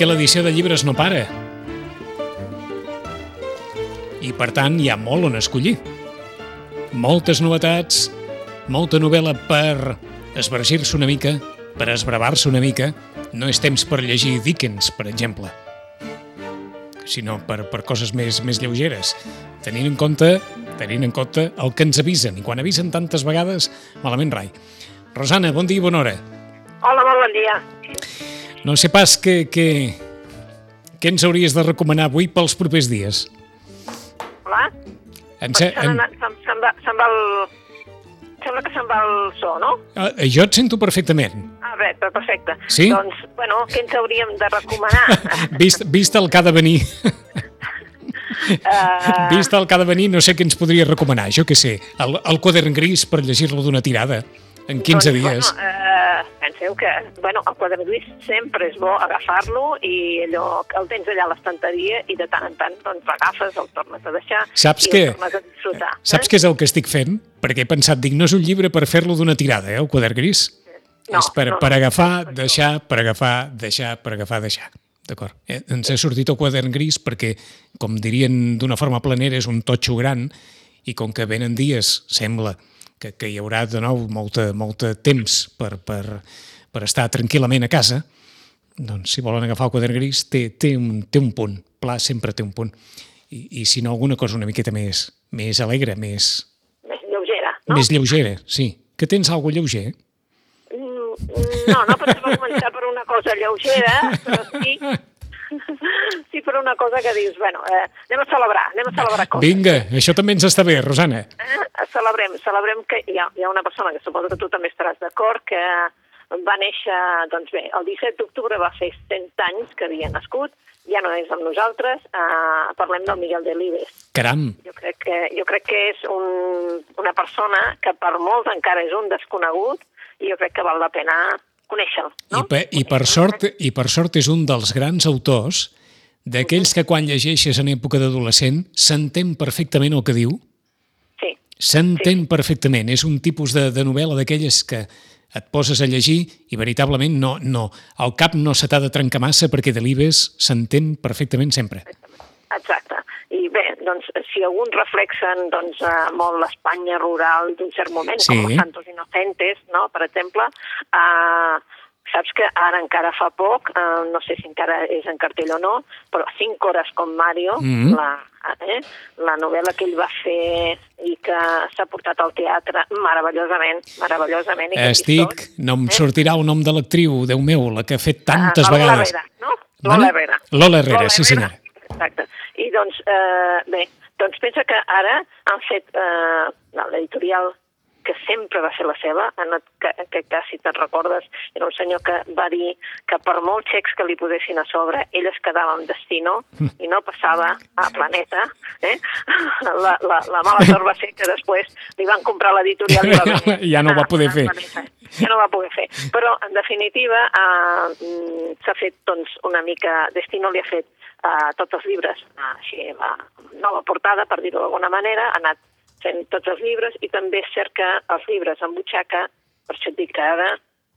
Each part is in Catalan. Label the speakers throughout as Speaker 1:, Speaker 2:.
Speaker 1: Perquè l'edició de llibres no para. I, per tant, hi ha molt on escollir. Moltes novetats, molta novel·la per esvergir-se una mica, per esbravar-se una mica. No és temps per llegir Dickens, per exemple, sinó per, per coses més, més lleugeres. Tenint en compte tenint en compte el que ens avisen. I quan avisen tantes vegades, malament rai. Rosana, bon dia i bona hora.
Speaker 2: Hola, molt bon dia.
Speaker 1: No sé pas què, què, què ens hauries de recomanar avui pels propers dies.
Speaker 2: Hola?
Speaker 1: En,
Speaker 2: Se,
Speaker 1: se, en...
Speaker 2: se'n, se'n, va, va el... Sembla que se'n va el so, no?
Speaker 1: eh, jo et sento perfectament.
Speaker 2: Ah, bé, perfecte.
Speaker 1: Sí?
Speaker 2: Doncs, bueno, què ens hauríem de recomanar?
Speaker 1: Vist, vist el que ha de venir,
Speaker 2: uh,
Speaker 1: vist el que ha de venir, no sé què ens podria recomanar. Jo què sé, el, el quadern gris per llegir-lo d'una tirada en 15
Speaker 2: doncs,
Speaker 1: dies.
Speaker 2: Bueno, uh, penseu que, bueno, el quadern gris sempre és bo agafar-lo i allò, el tens allà a l'estanteria i de tant en tant doncs l'agafes, el tornes a deixar
Speaker 1: Saps
Speaker 2: i
Speaker 1: què?
Speaker 2: el tornes a disfrutar.
Speaker 1: Saps
Speaker 2: eh?
Speaker 1: què és el que estic fent? Perquè he pensat, dic, no és un llibre per fer-lo d'una tirada, eh, el quadern gris.
Speaker 2: No,
Speaker 1: és per,
Speaker 2: no,
Speaker 1: per
Speaker 2: no.
Speaker 1: agafar, deixar, per agafar, deixar, per agafar, deixar. D'acord? Eh, ens ha sortit el quadern gris perquè, com dirien d'una forma planera, és un totxo gran i com que venen dies, sembla, que, que hi haurà de nou molta, molta temps per, per, per estar tranquil·lament a casa, doncs si volen agafar el quadern gris té, té, un, té un punt, pla sempre té un punt. I, i si no, alguna cosa una miqueta més, més alegre, més,
Speaker 2: Més lleugera,
Speaker 1: no? més lleugera, sí. Que tens alguna lleuger?
Speaker 2: Mm, No, no pensava començar per una cosa lleugera, però sí per una cosa que dius, bueno, eh, anem a celebrar, anem a celebrar coses.
Speaker 1: Vinga, això també ens està bé, Rosana.
Speaker 2: Eh? Celebrem, celebrem que hi ha, hi ha una persona que suposo que tu també estaràs d'acord, que va néixer, doncs bé, el 17 d'octubre va fer 100 anys que havia nascut, ja no és amb nosaltres, eh, parlem del Miguel Delibes.
Speaker 1: Caram,
Speaker 2: Jo crec que, jo crec que és un, una persona que per molts encara és un desconegut i jo crec que val la pena conèixer-lo. No?
Speaker 1: I, per, i, per sort, i per sort és un dels grans autors d'aquells que quan llegeixes en època d'adolescent s'entén perfectament el que diu,
Speaker 2: Sí,
Speaker 1: s'entén perfectament. És un tipus de, de novel·la d'aquelles que et poses a llegir i veritablement no, no, el cap no se t'ha de trencar massa perquè Delibes s'entén perfectament sempre.
Speaker 2: exacte. I bé, doncs, si alguns reflexen doncs, eh, molt l'Espanya rural d'un cert moment,
Speaker 1: Sí.
Speaker 2: com els Santos Inocentes, no?, per exemple, eh, saps que ara encara fa poc, eh, no sé si encara és en cartell o no, però Cinc hores com Mario,
Speaker 1: Mhm.
Speaker 2: la, eh, la novel·la que ell va fer i que s'ha portat al teatre meravellosament, meravellosament. I
Speaker 1: Estic, no em
Speaker 2: Eh?
Speaker 1: sortirà el nom de l'actriu, Déu meu, la que ha fet tantes
Speaker 2: Ah, la Lola
Speaker 1: vegades.
Speaker 2: Herrera, no? Lola Herrera.
Speaker 1: Lola Herrera, sí senyora.
Speaker 2: Exacte. I doncs, eh, bé, doncs pensa que ara han fet eh, l'editorial que sempre va ser la seva, en aquest que, cas, si te'n recordes, era un senyor que va dir que per molts xecs que li posessin a sobre, ell es quedava amb destino i no passava a Planeta. Eh? La, la, la mala sort va ser que després li van comprar l'editorial i va venir
Speaker 1: Ja no ho va
Speaker 2: a-
Speaker 1: poder
Speaker 2: a
Speaker 1: fer.
Speaker 2: Ja no va poder fer. Però, en definitiva, eh, s'ha fet doncs, una mica... Destino li ha fet eh, tots els llibres, així, la nova portada, per dir-ho d'alguna manera, ha anat fent tots els llibres i també és cert que els llibres en butxaca, per això et dic que ara,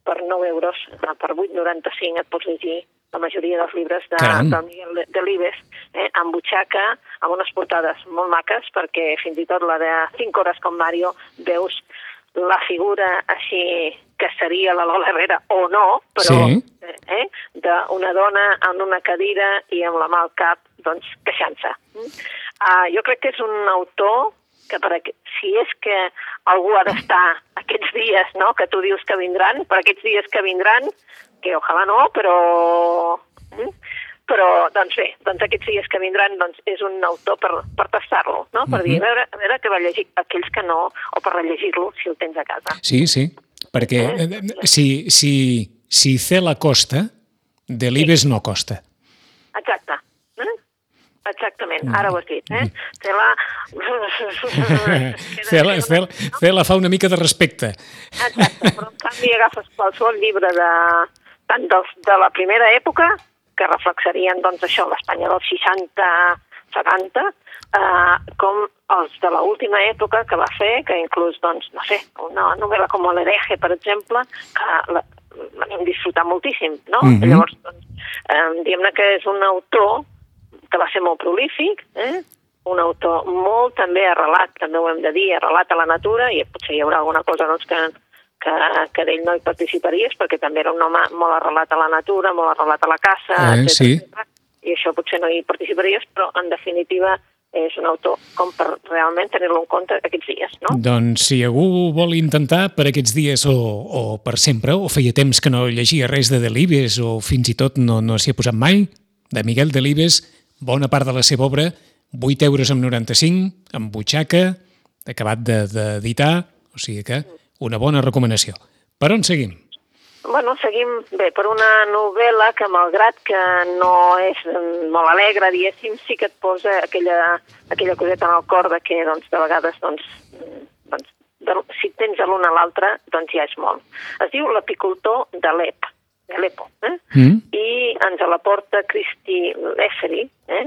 Speaker 2: per 9 euros, eh, per 8,95 et pots llegir la majoria dels llibres de,
Speaker 1: Caram.
Speaker 2: del Miguel de, de Libes, eh, amb butxaca, amb unes portades molt maques, perquè fins i tot la de 5 hores com Mario veus la figura així que seria la Lola Herrera o no, però
Speaker 1: Sí.
Speaker 2: eh, d'una dona en una cadira i amb la mà al cap, doncs, queixant-se. Uh, jo crec que és un autor que per aqu... si és que algú ha d'estar aquests dies no, que tu dius que vindran, per aquests dies que vindran, que ojalà no, però... Mm? Però, doncs bé, doncs aquests dies que vindran doncs, és un autor per, per tastar-lo, no? per dir, a veure, a veure què va llegir aquells que no, o per rellegir-lo si el tens a casa.
Speaker 1: Sí, sí, perquè eh, si, si, si Cela costa, Delibes no costa.
Speaker 2: exacte. Exactament, ara ho has dit. Eh? Cela...
Speaker 1: Cela, Cela, Cela fa una mica de respecte.
Speaker 2: Exacte, però en canvi agafes qualsevol llibre de, tant dels, de la primera època, que reflexarien doncs, això, l'Espanya dels 60-70, eh, com els de l'última època que va fer, que inclús, doncs, no sé, una novel·la com l'Hereje, per exemple, que la, l'hem disfrutat moltíssim, no?
Speaker 1: Mhm.
Speaker 2: Llavors, doncs, eh, diguem-ne que és un autor que va ser molt prolífic, eh? un autor molt també arrelat, també ho hem de dir, arrelat a la natura, i potser hi haurà alguna cosa doncs, que, que, que d'ell no hi participaries, perquè també era un home molt arrelat a la natura, molt arrelat a la caça,
Speaker 1: Eh,
Speaker 2: etcètera,
Speaker 1: sí.
Speaker 2: etcètera, i això potser no hi participaries, però en definitiva és un autor com per realment tenir-lo en compte aquests dies, no?
Speaker 1: Doncs si algú vol intentar per aquests dies o, o per sempre, o feia temps que no llegia res de Delibes o fins i tot no, no s'hi ha posat mai, de Miguel Delibes, bona part de la seva obra, 8 euros amb 95, amb butxaca, acabat de- d'editar, o sigui que una bona recomanació. Per on seguim?
Speaker 2: Bueno, seguim bé per una novel·la que, malgrat que no és molt alegre, diguéssim, sí que et posa aquella, aquella coseta en el cor de que, doncs, de vegades, doncs, doncs de, si tens l'un a l'altre, doncs ja és molt. Es diu L'apicultor d'Alep, d'Alepo, eh?
Speaker 1: Mm?
Speaker 2: i ens la porta Christy Leffery, eh?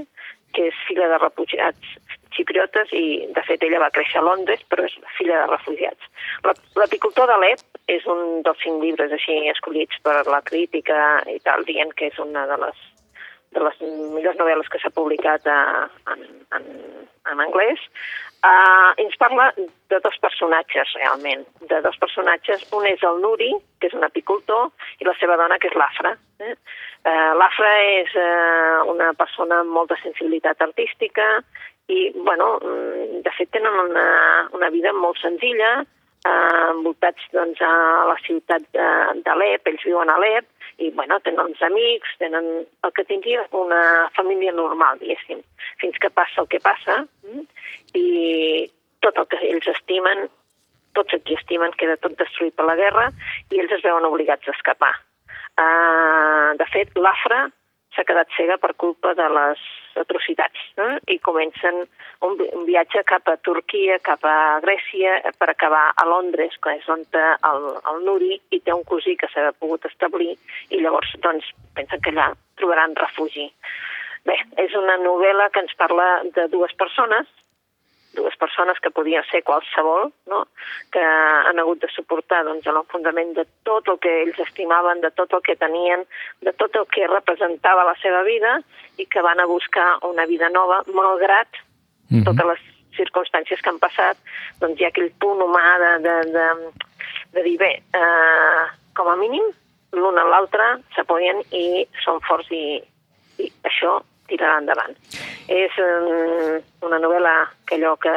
Speaker 2: que és filla de refugiats xipriotes i, de fet, ella va créixer a Londres, però és filla de refugiats. La- L'apicultor d'Alep és un dels cinc llibres així escollits per la crítica i tal, dient que és una de les de les millors novel·les que s'ha publicat a, en, en, en anglès, uh, ens parla de dos personatges, realment. De dos personatges. Un és el Nuri, que és un apicultor, i la seva dona, que és l'Afra. Eh? Uh, L'Afra és uh, una persona amb molta sensibilitat artística i, bueno, mm, de fet tenen una, una vida molt senzilla, uh, envoltats doncs, a la ciutat d'Alep, ells viuen a Alep, i bueno, tenen uns amics, tenen el que tindria una família normal, diguéssim, fins que passa el que passa, mm, i tot el que ells estimen, tots els que estimen, queda tot destruït per la guerra, i ells es veuen obligats a escapar. Uh, de fet, l'Afra s'ha quedat cega per culpa de les atrocitats eh? i comencen un, un viatge cap a Turquia, cap a Grècia, per acabar a Londres, que és on el, el Nuri, i té un cosí que s'ha pogut establir, i llavors doncs, pensen que allà trobaran refugi. Bé, és una novel·la que ens parla de dues persones, dues persones que podien ser qualsevol, no? que han hagut de suportar doncs, l'enfondament de tot el que ells estimaven, de tot el que tenien, de tot el que representava la seva vida i que van a buscar una vida nova, malgrat
Speaker 1: Mhm.
Speaker 2: totes les circumstàncies que han passat, doncs hi ha aquell punt humà de, de, de, de dir, bé, eh, com a mínim, l'un a l'altre s'apoyen i són forts i, i això tirarà endavant. És um, una novel·la que allò que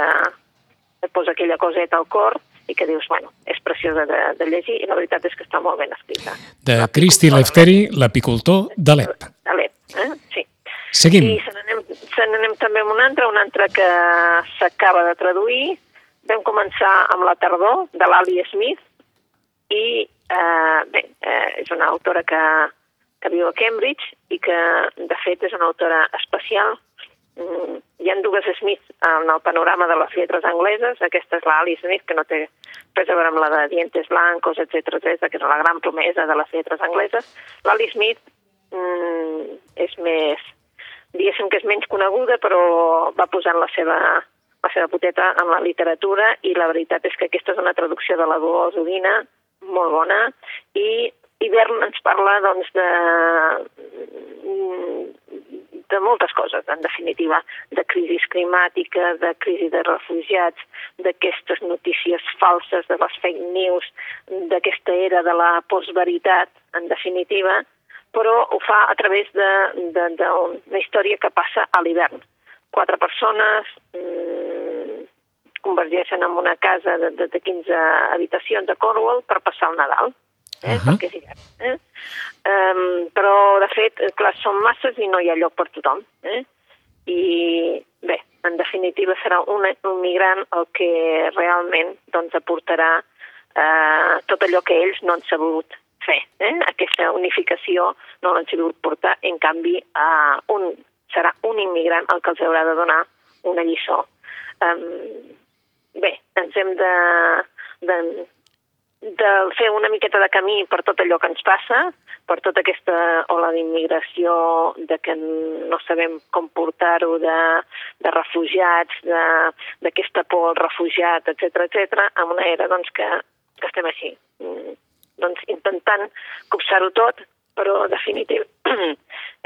Speaker 2: et posa aquella coseta al cor i que dius, bueno, és preciosa de, de llegir i la veritat és que està molt ben escrita.
Speaker 1: De Cristi Lefteri, l'apicultor d'Alep.
Speaker 2: Alep, eh? sí.
Speaker 1: Seguim.
Speaker 2: I se n'anem se n'anem també amb una altra, una altra que s'acaba de traduir. Vam començar amb La tardor, de l'Ali Smith, i eh, bé, eh, és una autora que, que viu a Cambridge i que, de fet, és una autora especial. Mm, hi ha dues Smith en el panorama de les lletres angleses. Aquesta és l'Ali Smith, que no té res a veure amb la de Dientes Blancos, etc etc, que és la gran promesa de les lletres angleses. L'Ali Smith mm, és més, diguéssim que és menys coneguda, però va posant la seva, la seva poteta en la literatura i la veritat és que aquesta és una traducció de la Dolors Udina, molt bona, i Hivern ens parla doncs, de, de moltes coses, en definitiva, de crisi climàtica, de crisi de refugiats, d'aquestes notícies falses, de les fake news, d'aquesta era de la postveritat, en definitiva, però ho fa a través d'una història que passa a l'hivern. Quatre persones mmm, convergeixen en una casa de, de, de 15 habitacions a Cornwall per passar el Nadal, eh? Uh -huh. perquè és hivern. Eh? Um, però, de fet, clar, són masses i no hi ha lloc per tothom. Eh? I, bé, en definitiva serà un, un migrant el que realment doncs, aportarà eh, tot allò que ells no han sabut fer. Eh? Aquesta unificació no l'han sabut portar, en canvi, uh, un, serà un immigrant el que els haurà de donar una lliçó. Um, bé, ens hem de, de, de fer una miqueta de camí per tot allò que ens passa, per tota aquesta ola d'immigració, de que no sabem com portar-ho, de, de refugiats, d'aquesta por al refugiat, etc etc, amb una era doncs, que, que estem així, mm, doncs, intentant copsar-ho tot, però definitiu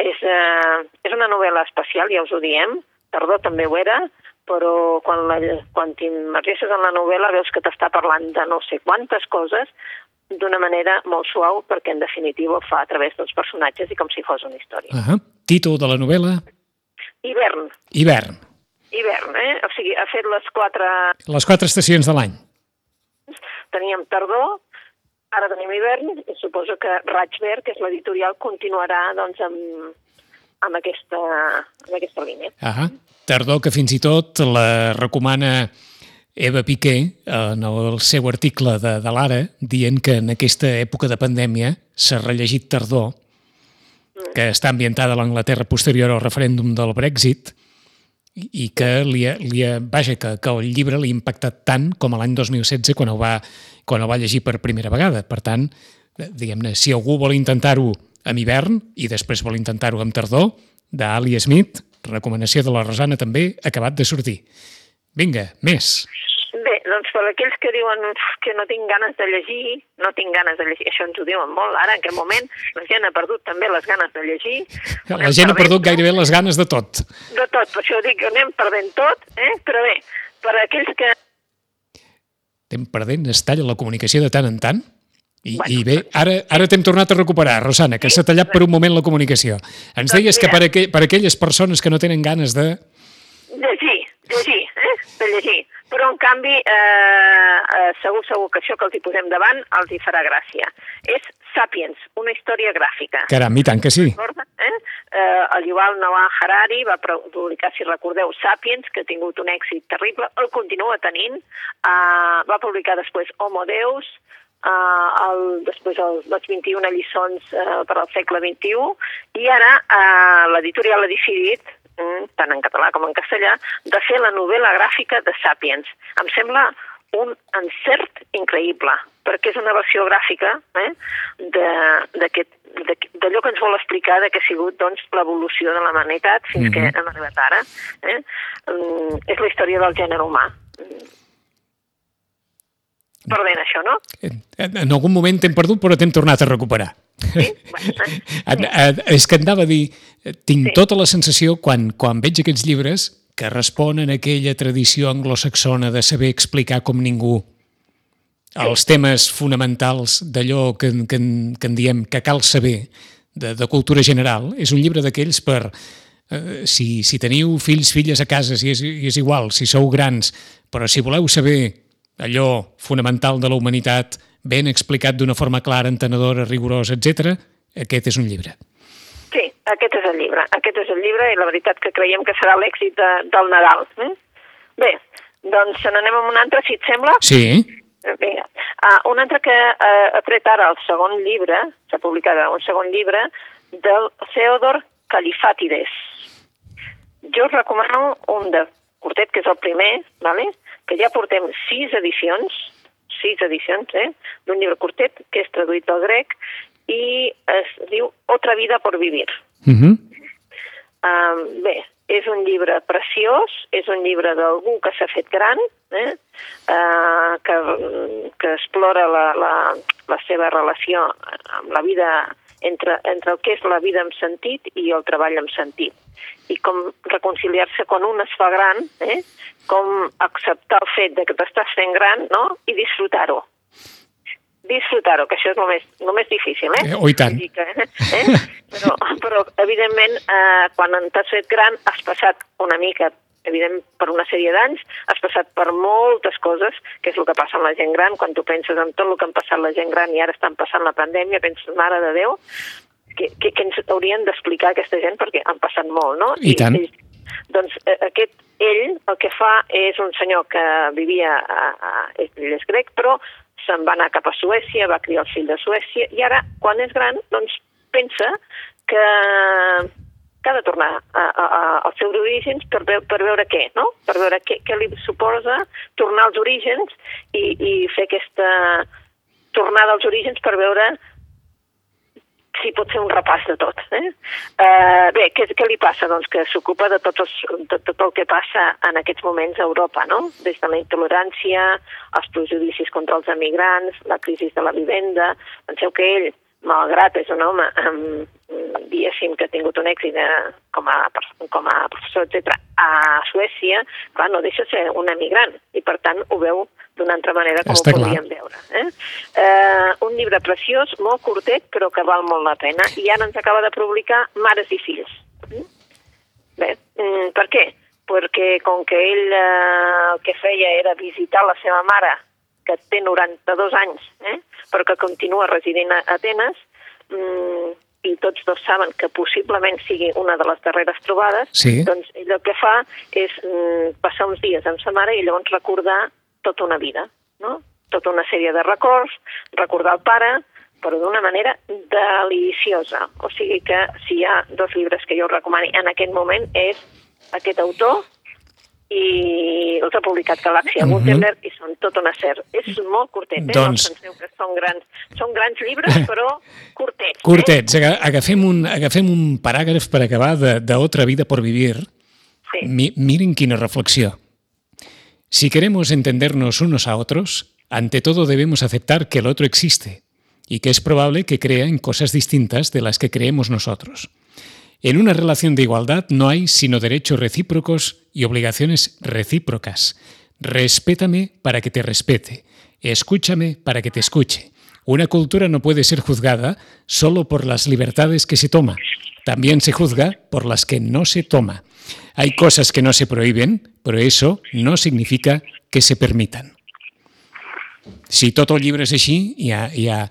Speaker 2: és, eh, és una novel·la especial, ja us ho diem, Tardor també ho era, però quan, la, quan t'immergesses en la novel·la veus que t'està parlant de no sé quantes coses d'una manera molt suau perquè en definitiva ho fa a través dels personatges i com si fos una història.
Speaker 1: Uh -huh. Títol de la novel·la?
Speaker 2: Hivern.
Speaker 1: Hivern.
Speaker 2: Hivern, eh? O sigui, ha fet les quatre...
Speaker 1: Les quatre estacions de l'any.
Speaker 2: Teníem tardor, ara tenim hivern, i suposo que Raig Verd, que és l'editorial, continuarà doncs, amb, amb, aquesta, amb aquesta línia.
Speaker 1: Uh -huh tardor que fins i tot la recomana Eva Piqué en el seu article de, de l'Ara dient que en aquesta època de pandèmia s'ha rellegit Tardor que està ambientada a l'Anglaterra posterior al referèndum del Brexit i que li ha, li ha, vaja, que, que el llibre li ha impactat tant com l'any 2016 quan ho, va, quan ho va llegir per primera vegada. Per tant, diguem-ne, si algú vol intentar-ho amb hivern i després vol intentar-ho amb tardor, d'Ali Smith, recomanació de la Rosana també, acabat de sortir. Vinga, més.
Speaker 2: Bé, doncs per aquells que diuen que no tinc ganes de llegir, no tinc ganes de llegir, això ens ho diuen molt ara, en aquest moment la gent ha perdut també les ganes de llegir.
Speaker 1: La gent ha perdut gairebé les ganes de tot.
Speaker 2: De tot, per això dic que anem perdent tot, eh? però bé, per aquells que...
Speaker 1: Estem perdent, es talla la comunicació de tant en tant? I, bueno, i bé, ara, ara t'hem tornat a recuperar, Rosana, que s'ha tallat per un moment la comunicació. Ens doncs deies que per, aqu per aquelles persones que no tenen ganes de...
Speaker 2: Llegir, llegir, eh? de llegir. Però, en canvi, eh, eh, segur, segur que això que els hi posem davant els hi farà gràcia. És Sapiens, una història gràfica.
Speaker 1: Caram, i tant que sí.
Speaker 2: Eh? Eh, el Yuval Noah Harari va publicar, si recordeu, Sapiens, que ha tingut un èxit terrible, el continua tenint. Eh, va publicar després Homo Deus, uh, el, després el, les 21 lliçons uh, per al segle XXI, i ara uh, l'editorial ha decidit, um, tant en català com en castellà, de fer la novel·la gràfica de Sapiens. Em sembla un encert increïble, perquè és una versió gràfica eh, d'allò que ens vol explicar de que ha sigut doncs, l'evolució de la humanitat fins mm -hmm. que hem arribat ara. Eh? Um, és la història del gènere humà perdent això, no?
Speaker 1: En, en algun moment t'hem perdut, però t'hem tornat a recuperar. Sí? Bueno, sí. És que anava a dir, tinc sí. tota la sensació, quan, quan veig aquests llibres, que responen a aquella tradició anglosaxona de saber explicar com ningú els temes fonamentals d'allò que, que, que en diem que cal saber, de, de cultura general. És un llibre d'aquells per, eh, si, si teniu fills, filles a casa, si és, és igual, si sou grans, però si voleu saber allò fonamental de la humanitat ben explicat d'una forma clara, entenedora, rigorosa, etc. aquest és un llibre.
Speaker 2: Sí, aquest és el llibre. Aquest és el llibre i la veritat que creiem que serà l'èxit de, del Nadal. Eh? Bé, doncs se n'anem amb un altre, si et sembla?
Speaker 1: Sí.
Speaker 2: Vinga. Uh, un altre que uh, ha tret ara el segon llibre, s'ha publicat un segon llibre, del Theodor Califatides. Jo us recomano un de curtet, que és el primer, ¿vale? Que ja portem sis edicions, sis edicions, eh, d'un llibre curtet que és traduït al grec i es diu Otra vida por vivir. Uh -huh. um, bé, és un llibre preciós, és un llibre d'algú que s'ha fet gran, eh? uh, que, que explora la, la, la seva relació amb la vida entre, entre el que és la vida amb sentit i el treball amb sentit i com reconciliar-se quan un es fa gran, eh? com acceptar el fet de que t'estàs fent gran no? i disfrutar-ho. Disfrutar-ho, que això és el més, el més difícil, eh?
Speaker 1: eh oh, i tant.
Speaker 2: Eh? eh? Però, però, evidentment, eh, quan t'has fet gran has passat una mica evident, per una sèrie d'anys, has passat per moltes coses, que és el que passa amb la gent gran, quan tu penses en tot el que han passat la gent gran i ara estan passant la pandèmia, penses, mare de Déu, que, que, que ens haurien d'explicar aquesta gent perquè han passat molt, no?
Speaker 1: I, I tant. I,
Speaker 2: doncs eh, aquest, ell el que fa és un senyor que vivia, a, a, ell és grec, però se'n va anar cap a Suècia, va criar el fill de Suècia, i ara, quan és gran, doncs pensa que, que ha de tornar a, a, a, als seus orígens per, veu, per veure què, no? Per veure què, què li suposa tornar als orígens i, i fer aquesta tornada als orígens per veure si pot fer un repàs de tot. Eh? Uh, bé, què, què li passa? Doncs que s'ocupa de, tot els, de tot el que passa en aquests moments a Europa, no? Des de la intolerància, els prejudicis contra els emigrants, la crisi de la vivenda... Penseu que ell, malgrat és un home amb, diguéssim, que ha tingut un èxit de, eh, com, a, com a professor, etc a Suècia, clar, no deixa ser un emigrant, i per tant ho veu d'una altra manera com Està ho podíem clar. veure. Eh? Eh, un llibre preciós, molt curtet, però que val molt la pena, i ara ens acaba de publicar Mares i fills. Mm? Bé, mm, per què? Perquè com que ell eh, el que feia era visitar la seva mare, que té 92 anys, eh? però que continua residint a Atenes, mm, i tots dos saben que possiblement sigui una de les darreres trobades,
Speaker 1: sí.
Speaker 2: doncs ell el que fa és mm, passar uns dies amb sa mare i llavors recordar tota una vida, no? tota una sèrie de records, recordar el pare, però d'una manera deliciosa. O sigui que si hi ha dos llibres que jo recomani en aquest moment és aquest autor i els ha publicat Galàxia uh -huh. i són tot un acer. És molt curtet, eh?
Speaker 1: Doncs...
Speaker 2: No penseu que són grans, són grans llibres, però curtets.
Speaker 1: Curtets. Eh? Agafem, un, agafem un paràgraf per acabar de, de Otra vida por vivir.
Speaker 2: Sí.
Speaker 1: Mi, miren quina reflexió. Si queremos entendernos unos a otros, ante todo debemos aceptar que el otro existe y que es probable que crea en cosas distintas de las que creemos nosotros. En una relación de igualdad no hay sino derechos recíprocos y obligaciones recíprocas. Respétame para que te respete. Escúchame para que te escuche. Una cultura no puede ser juzgada solo por las libertades que se toma. También se juzga por las que no se toma. Hay cosas que no se prohíben, però eso no significa que se permitan. Si el llibre és així, ja, ja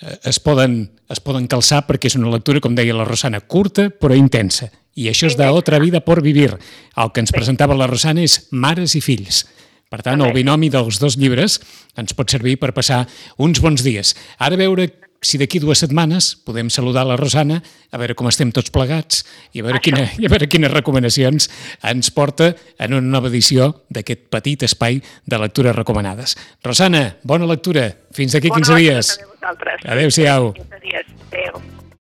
Speaker 1: es poden, es poden calçar perquè és una lectura, com deia la Rosana, curta però intensa. I això és d'Otra vida por vivir. El que ens presentava la Rosana és Mares i fills. Per tant, el binomi dels dos llibres ens pot servir per passar uns bons dies. Ara veure si d'aquí dues setmanes podem saludar la Rosana, a veure com estem tots plegats i a veure, quina, i a veure quines recomanacions ens porta en una nova edició d'aquest petit espai de lectures recomanades. Rosana, bona lectura. Fins d'aquí 15 dies.
Speaker 2: Bona
Speaker 1: Adéu-siau.
Speaker 2: 15 dies. Adéu.